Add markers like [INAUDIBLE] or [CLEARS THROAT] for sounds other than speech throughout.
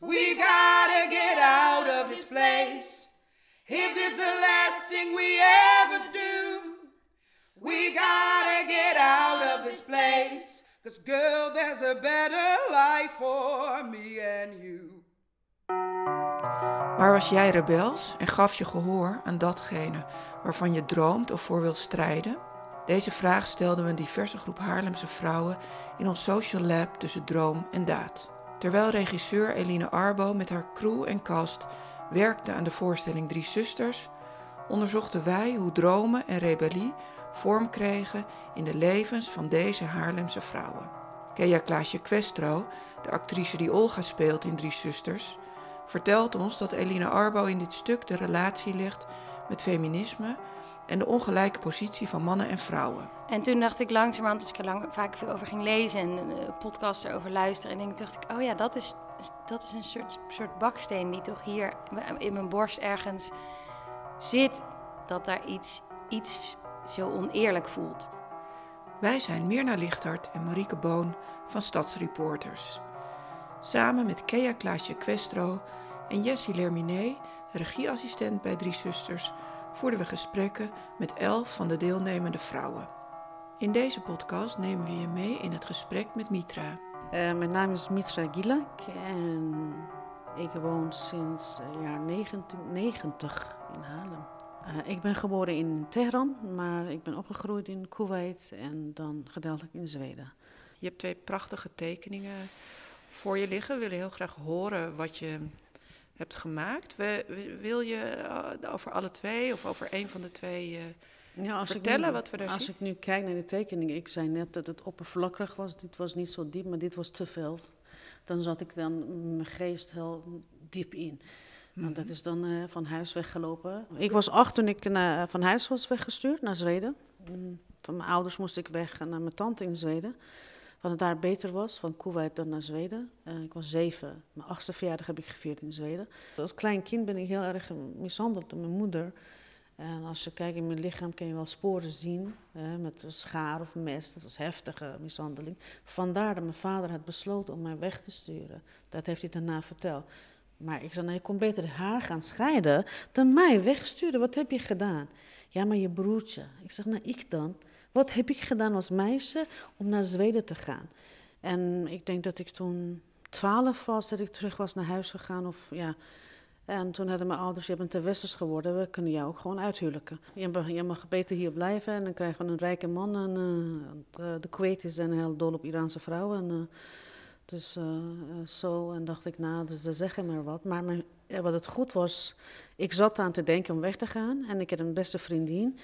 We gotta get out of this place. If this is the last thing we ever do, we gotta get out of this place. Cause girl, there's a better life for me and you. Maar was jij rebels en gaf je gehoor aan datgene waarvan je droomt of voor wilt strijden? Deze vraag stelden we een diverse groep Haarlemse vrouwen in ons social lab tussen droom en daad. Terwijl regisseur Eline Arbo met haar crew en cast werkte aan de voorstelling Drie Zusters, onderzochten wij hoe dromen en rebellie vorm kregen in de levens van deze Haarlemse vrouwen. Kea Klaasje Questro, de actrice die Olga speelt in Drie Zusters, vertelt ons dat Eline Arbo in dit stuk de relatie legt met feminisme en de ongelijke positie van mannen en vrouwen. En toen dacht ik langzamerhand, als ik er lang, vaak veel over ging lezen en uh, podcasts erover luisteren, en dacht ik, oh ja, dat is, dat is een soort, soort baksteen die toch hier in mijn borst ergens zit, dat daar iets, iets zo oneerlijk voelt. Wij zijn Mirna Lichthart en Marieke Boon van Stadsreporters. Samen met Kea Klaasje Questro en Jessie Lerminé, regieassistent bij Drie Zusters, voerden we gesprekken met elf van de deelnemende vrouwen. In deze podcast nemen we je mee in het gesprek met Mitra. Uh, mijn naam is Mitra Gilak en ik woon sinds het jaar 1990 in Haarlem. Uh, ik ben geboren in Teheran, maar ik ben opgegroeid in Kuwait en dan gedeeltelijk in Zweden. Je hebt twee prachtige tekeningen voor je liggen. We willen heel graag horen wat je hebt gemaakt. We, wil je eh, over alle twee of over een van de twee uh, ja, als vertellen nu, wat we daar als zien? Als ik nu kijk naar de tekening, ik zei net dat het oppervlakkig was. Dit was niet zo diep, maar dit was te veel. Dan zat ik dan mijn geest heel diep in. Want dat mhm. is dan uh, van huis weggelopen. Ik was acht toen ik naar, van huis was weggestuurd naar Zweden. Mm, van mijn ouders moest ik weg naar mijn tante in Zweden van het daar beter was, van Kuwait dan naar Zweden. Uh, ik was zeven. Mijn achtste verjaardag heb ik gevierd in Zweden. Als klein kind ben ik heel erg mishandeld door mijn moeder. En als je kijkt in mijn lichaam kun je wel sporen zien, uh, met schaar of mes. Dat was heftige mishandeling. Vandaar dat mijn vader had besloten om mij weg te sturen. Dat heeft hij daarna verteld. Maar ik zei, nou, je kon beter haar gaan scheiden dan mij wegsturen. Wat heb je gedaan? Ja, maar je broertje. Ik zeg, nou, ik dan? Wat heb ik gedaan als meisje om naar Zweden te gaan? En ik denk dat ik toen twaalf was, dat ik terug was naar huis gegaan. Of, ja. En toen hadden mijn ouders, je bent te westers geworden, we kunnen jou ook gewoon uithuwelijken. Je, mag beter hier blijven en dan krijgen we een rijke man. En, uh, de Kuwaitis zijn heel dol op Iraanse vrouwen. En, uh, dus zo, en dacht ik, nou, dus ze zeggen maar wat. Maar wat het goed was, ik zat aan te denken om weg te gaan. En ik had een beste vriendin.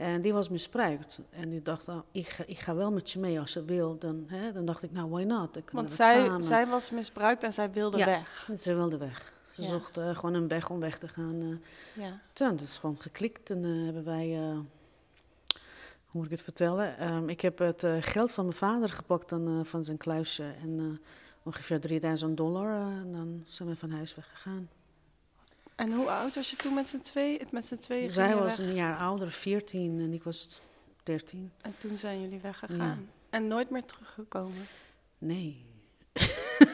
En die was misbruikt. En die dacht, oh, ik, ga, ik ga wel met je mee als je wil. Dan, hè, dan dacht ik, nou, why not? Want zij, zij was misbruikt en zij wilde ja, weg. ze wilde weg. Ze zocht uh, gewoon een weg om weg te gaan. Uh. Ja. Toen, dat is gewoon geklikt. En uh, hebben wij, hoe moet ik het vertellen? Um, ik heb het geld van mijn vader gepakt dan, van zijn kluisje. En ongeveer 3000 dollar. en dan zijn we van huis weggegaan. En hoe oud was je toen met z'n twee? Met z'n tweeën Zij was een jaar ouder, 14 en ik was 13. En toen zijn jullie weggegaan. En nooit meer teruggekomen? Nee.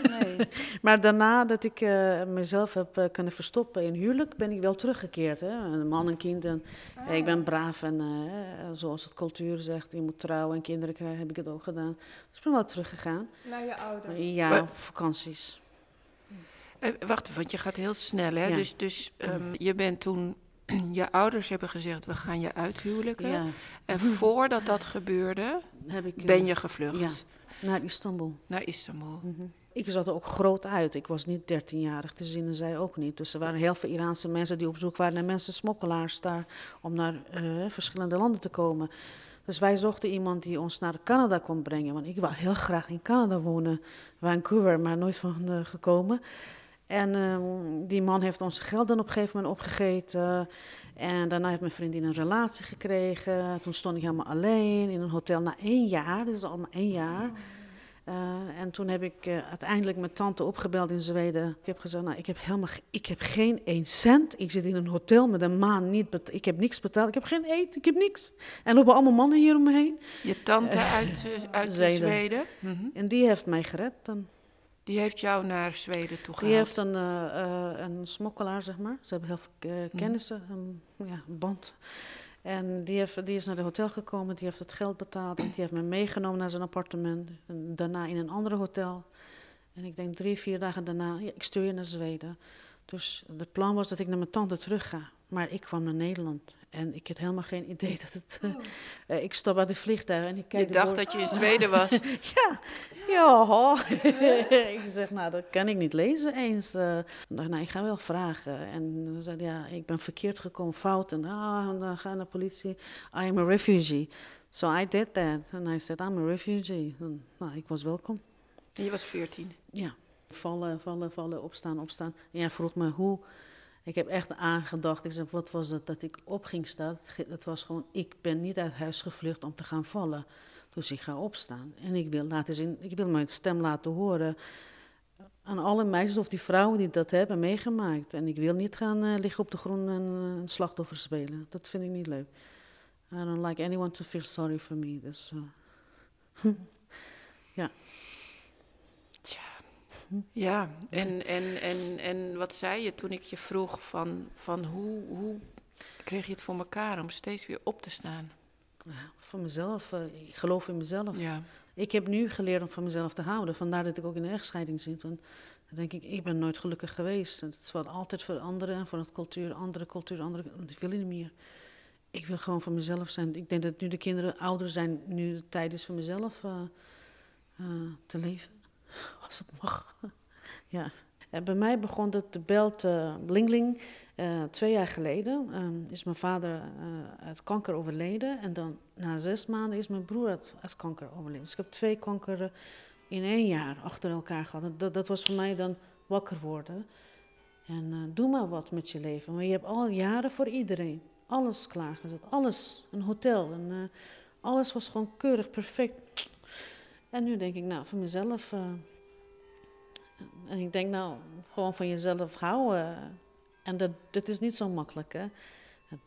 nee. [LAUGHS] maar daarna dat ik uh, mezelf heb uh, kunnen verstoppen in huwelijk, ben ik wel teruggekeerd. Hè? Een man en kind. En, ah. Ik ben braaf en uh, zoals het cultuur zegt, je moet trouwen en kinderen krijgen, heb ik het ook gedaan. Dus ik ben wel teruggegaan. Naar je ouders? Ja, vakanties. Uh, wacht, want je gaat heel snel, hè? Dus, dus um, je bent toen... [CLEARS THROAT] Je ouders hebben gezegd, we gaan je uithuwelijken. Ja. En voordat dat gebeurde, Heb ik, ben je gevlucht. Ja, naar Istanbul. Naar Istanbul. Mm -hmm. Ik zat er ook groot uit. Ik was niet 13-jarig te zien en zij ook niet. Dus er waren heel veel Iraanse mensen die op zoek waren naar mensen, smokkelaars daar, om naar uh, verschillende landen te komen. Dus wij zochten iemand die ons naar Canada kon brengen. Want ik wou heel graag in Canada wonen, Vancouver, maar nooit van uh, gekomen. En um, die man heeft ons geld dan op een gegeven moment opgegeten. En daarna heeft mijn vriendin een relatie gekregen. Toen stond ik helemaal alleen in een hotel na één jaar. Dat is al maar één jaar. Uh, en toen heb ik uh, uiteindelijk mijn tante opgebeld in Zweden. Ik heb gezegd, nou, ik heb helemaal ik heb geen één cent. Ik zit in een hotel met een maan niet Ik heb niks betaald. Ik heb geen eten, ik heb niks. En er lopen allemaal mannen hier om me heen. Je tante uh, uit, uit Zweden? Zweden. Mm -hmm. En die heeft mij gered dan. Die heeft jou naar Zweden toe Die heeft een, uh, uh, een smokkelaar, zeg maar. Ze hebben heel veel uh, kennissen, een ja, band. En die, heeft, die is naar het hotel gekomen, die heeft het geld betaald. Die heeft me meegenomen naar zijn appartement. En daarna in een ander hotel. En ik denk drie, vier dagen daarna, ja, ik stuur je naar Zweden. Dus het plan was dat ik naar mijn tante terug ga. Maar ik kwam naar Nederland. En ik had helemaal geen idee [LAUGHS] dat het... Uh, uh, ik stap uit de vliegtuig en ik kijk... Je dacht dat je in Zweden was? [LAUGHS] ja, ja. [LAUGHS] ik zeg, nou, dat kan ik niet lezen eens. Uh, nou, ik ga wel vragen. En ze zei, ja, ik ben verkeerd gekomen, fout. En ah, dan ga naar de politie. I am a refugee. So I did that. And I said, I'm a refugee. En, nou, ik was welkom. En je was veertien? Ja. Vallen, vallen, vallen, opstaan, opstaan. En jij vroeg me hoe... Ik heb echt aangedacht. Ik zei, wat was het dat ik op ging staan? Het was gewoon, ik ben niet uit huis gevlucht om te gaan vallen. Dus ik ga opstaan. En ik wil, laten zien, ik wil mijn stem laten horen aan alle meisjes of die vrouwen die dat hebben meegemaakt. En ik wil niet gaan uh, liggen op de grond en een slachtoffer spelen. Dat vind ik niet leuk. I don't like anyone to feel sorry for me. Dus, uh, [LAUGHS] ja. Ja, en, en, en, en wat zei je toen ik je vroeg van, van hoe, hoe kreeg je het voor elkaar om steeds weer op te staan? Ja, voor mezelf, uh, ik geloof in mezelf. Ja. Ik heb nu geleerd om van mezelf te houden. Vandaar dat ik ook in een echtscheiding zit. Want dan denk ik, ik ben nooit gelukkig geweest. Het is altijd voor anderen en voor het cultuur, andere cultuur, andere. Ik wil niet meer. Ik wil gewoon van mezelf zijn. Ik denk dat nu de kinderen ouder zijn, nu de tijd is voor mezelf uh, uh, te leven. [LAUGHS] Als het mag. [LAUGHS] ja. En bij mij begon het de belt uh, Blingling. Uh, twee jaar geleden um, is mijn vader uh, uit kanker overleden. En dan na zes maanden is mijn broer uit, kanker overleden. Dus ik heb twee kankeren in één jaar achter elkaar gehad. Dat, dat was voor mij dan wakker worden. En doe maar wat met je leven. Maar je hebt al jaren voor iedereen. Alles klaargezet. Alles. Een hotel. Alles was gewoon keurig, perfect. En nu denk ik, nou, voor mezelf. Uh, en ik denk, nou, gewoon van jezelf houden. En dat, dat is niet zo makkelijk, hè.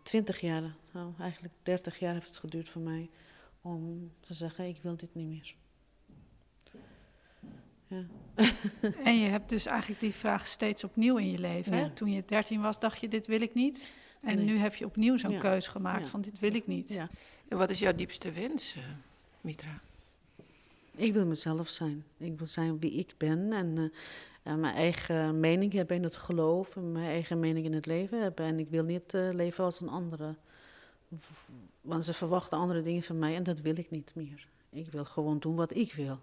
Twintig jaar, nou, eigenlijk dertig jaar heeft het geduurd voor mij om te zeggen, ik wil dit niet meer. Ja. [LAUGHS] En je hebt dus eigenlijk die vraag steeds opnieuw in je leven. Hè? Toen je dertien was, dacht je, dit wil ik niet. En Nee. nu heb je opnieuw zo'n Ja. keus gemaakt Ja. van, dit wil ik niet. Ja. En wat is jouw diepste wens, uh, Mitra? Ik wil mezelf zijn. Ik wil zijn wie ik ben en, uh, en mijn eigen mening hebben in het geloof en mijn eigen mening in het leven hebben. En ik wil niet uh, leven als een andere. Want ze verwachten andere dingen van mij en dat wil ik niet meer. Ik wil gewoon doen wat ik wil.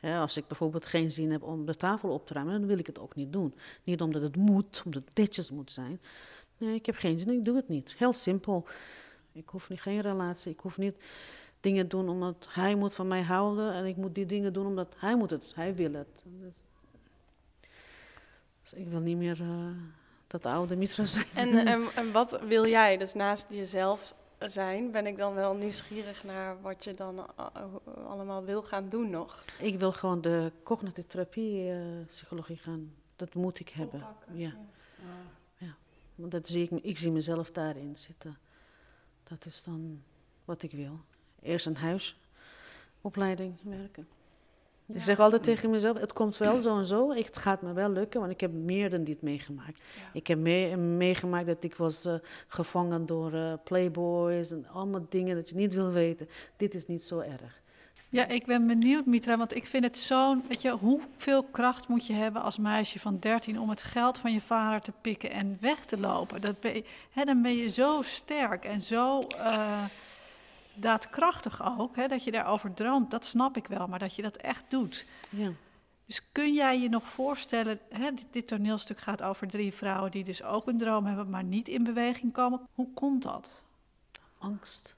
Als ik bijvoorbeeld geen zin heb om de tafel op te ruimen, dan wil ik het ook niet doen. Niet omdat het moet, omdat het netjes moet zijn. Nee, ik heb geen zin, ik doe het niet. Heel simpel. Ik hoef niet, geen relatie, ik hoef niet dingen doen omdat hij moet van mij houden en ik moet die dingen doen omdat hij moet het, hij wil het. Dus ik wil niet meer uh, dat oude Mitra [LAUGHS] zijn. En, en, en wat wil jij? Dus naast jezelf zijn, ben ik dan wel nieuwsgierig naar wat je dan uh, allemaal wil gaan doen nog. Ik wil gewoon de cognitieve therapie, uh, psychologie gaan. Dat moet ik hebben. Ja. ja. ja. Want dat zie ik, ik zie mezelf daarin zitten. Dat is dan wat ik wil. Eerst een huisopleiding werken. Ja. Ik zeg altijd tegen mezelf, het komt wel zo en zo. Het gaat me wel lukken, want ik heb meer dan dit meegemaakt. Ja. Ik heb mee, meegemaakt dat ik was uh, gevangen door uh, playboys en allemaal dingen dat je niet wil weten. Dit is niet zo erg. Ja, ik ben benieuwd, Mitra, want ik vind het zo'n... Weet je, hoeveel kracht moet je hebben als meisje van 13 om het geld van je vader te pikken en weg te lopen? Dat ben je, hè, dan ben je zo sterk en zo... Uh, daadkrachtig ook, hè, dat je daarover droomt, dat snap ik wel, maar dat je dat echt doet. Ja. Dus kun jij je nog voorstellen, hè, dit, dit, toneelstuk gaat over drie vrouwen die dus ook een droom hebben, maar niet in beweging komen. Hoe komt dat? Angst.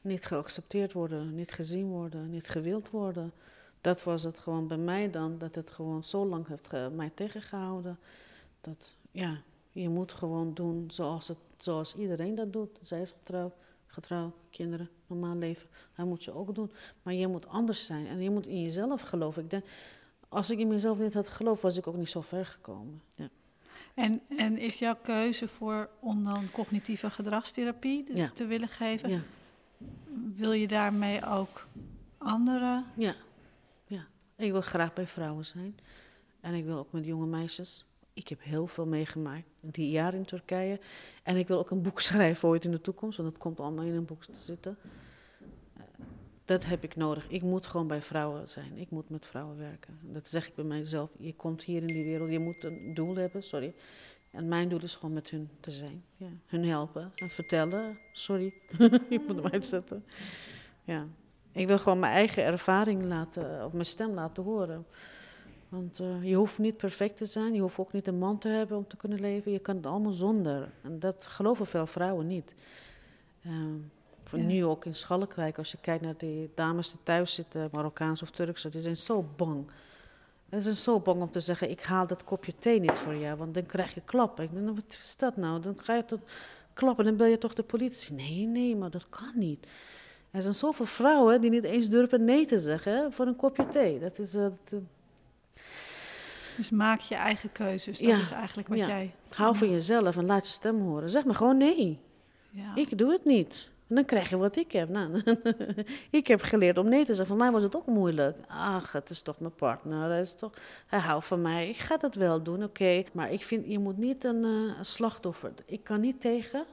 Niet geaccepteerd worden, niet gezien worden, niet gewild worden. Dat was het gewoon bij mij dan, dat het gewoon zo lang heeft mij tegengehouden. Dat, ja, je moet gewoon doen zoals, het, zoals iedereen dat doet. Zij is getrouwd, getrouwd, kinderen, normaal leven. Dat moet je ook doen. Maar je moet anders zijn en je moet in jezelf geloven. Ik denk, als ik in mezelf niet had geloofd, was ik ook niet zo ver gekomen. Ja. En, en is jouw keuze voor om dan cognitieve gedragstherapie ja. te willen geven? Ja. Wil je daarmee ook anderen? Ja. ja. Ik wil graag bij vrouwen zijn. En ik wil ook met jonge meisjes. Ik heb heel veel meegemaakt, die jaar in Turkije. En ik wil ook een boek [LAUGHS] schrijven ooit in de toekomst, want dat komt allemaal in een boek te zitten. Eh, Dat heb ik nodig. Ik moet gewoon bij vrouwen zijn. Ik moet met vrouwen werken. Dat zeg ik bij mijzelf. Je komt hier in die wereld, je moet een doel hebben, sorry. En mijn doel is gewoon met hun te zijn. Ja. Hun helpen en vertellen. Sorry, [LAUGHS] ik moet hem uitzetten. Ja. Ik wil gewoon mijn eigen ervaring laten, of mijn stem laten horen. Want eh, je hoeft niet perfect te zijn, je hoeft ook niet een man te hebben om te kunnen leven. Je kan het allemaal zonder. En dat geloven veel vrouwen niet. Ehm, voor Ja. Nu ook in Schalkwijk, als je kijkt naar die dames die thuis zitten, Marokkaans of Turks, die zijn zo bang. Ze zijn zo bang om te zeggen, ik haal dat kopje thee niet voor jou, want dan krijg je klappen. Ik denk, nou, wat is dat nou? Dan ga je tot klappen, dan bel je toch de politie. Nee, nee, maar dat kan niet. Er zijn zoveel vrouwen die niet eens durven nee te zeggen voor een kopje thee. Dat is, dat- Dus maak je eigen keuzes. Dat Ja, is eigenlijk wat ja. jij... hou van jezelf en laat je stem horen. Zeg maar gewoon nee. Ja. Ik doe het niet. En dan krijg je wat ik heb. Nou, [LAUGHS] ik heb geleerd om nee te zeggen. Voor mij was het ook moeilijk. Ach, het is toch mijn partner. Hij, is toch, hij houdt van mij. Ik ga dat wel doen, oké. Maar ik vind, je moet niet een, eh, slachtoffer. Ik kan niet tegen.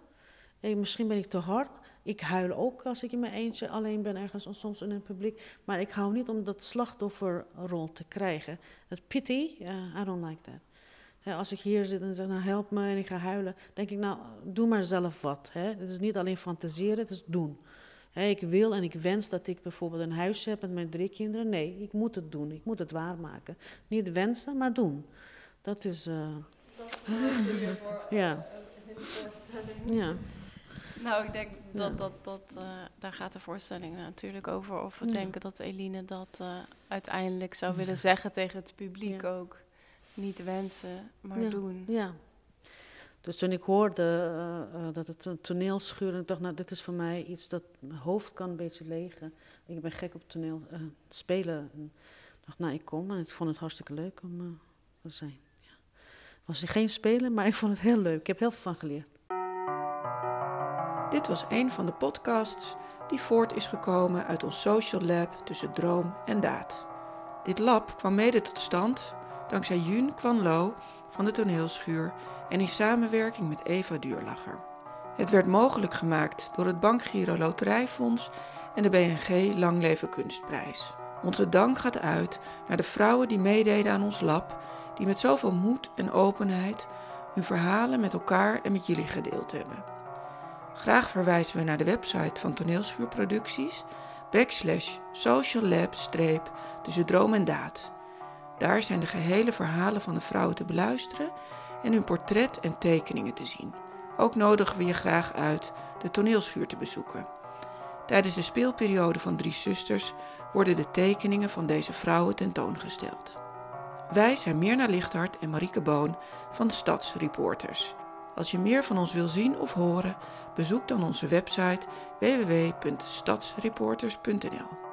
Misschien ben ik te hard. Ik huil ook als ik in mijn eentje alleen ben ergens, of soms in het publiek. Maar ik hou niet om dat slachtofferrol te krijgen. Dat pity, ja, I don't like that. Als ik hier zit en zeg, nou help me en ik ga huilen, denk ik, nou doe maar zelf wat. Hè. Het is niet alleen fantaseren, het is doen. Hè, ik wil en ik wens dat ik bijvoorbeeld een huisje heb met mijn drie kinderen. Nee, ik moet het doen, ik moet het waarmaken. Niet wensen, maar doen. Dat is... eh, ja. Ja. Nou, ik denk dat, dat, dat eh, daar gaat de voorstelling natuurlijk over. Of we denken dat Eline dat eh, uiteindelijk zou willen zeggen tegen het publiek ook. Niet wensen, maar doen. Ja. Dus toen ik hoorde eh, dat het een toneelschuur, en ik dacht, nou, dit is voor mij iets dat mijn hoofd kan een beetje legen. Ik ben gek op toneel spelen. En ik dacht, nou, ik kom en ik vond het hartstikke leuk om te zijn. Ja. Was geen spelen, maar ik vond het heel leuk. Ik heb heel veel van geleerd. Dit was een van de podcasts die voort is gekomen uit ons social lab tussen droom en daad. Dit lab kwam mede tot stand dankzij Jun Kwan Lo van de toneelschuur en in samenwerking met Eva Duurlacher. Het werd mogelijk gemaakt door het Bankgiro Loterijfonds en de BNG Langleven Kunstprijs. Onze dank gaat uit naar de vrouwen die meededen aan ons lab, die met zoveel moed en openheid hun verhalen met elkaar en met jullie gedeeld hebben. Graag verwijzen we naar de website van Toneelschuurproducties, backslash social lab streep tussen droom en daad. Daar zijn de gehele verhalen van de vrouwen te beluisteren en hun portret en tekeningen te zien. Ook nodigen we je graag uit de toneelschuur te bezoeken. Tijdens de speelperiode van Drie Zusters worden de tekeningen van deze vrouwen tentoongesteld. Wij zijn Mirna Lichthart en Marieke Boon van Stadsreporters. Als je meer van ons wil zien of horen, bezoek dan onze website www.stadsreporters.nl.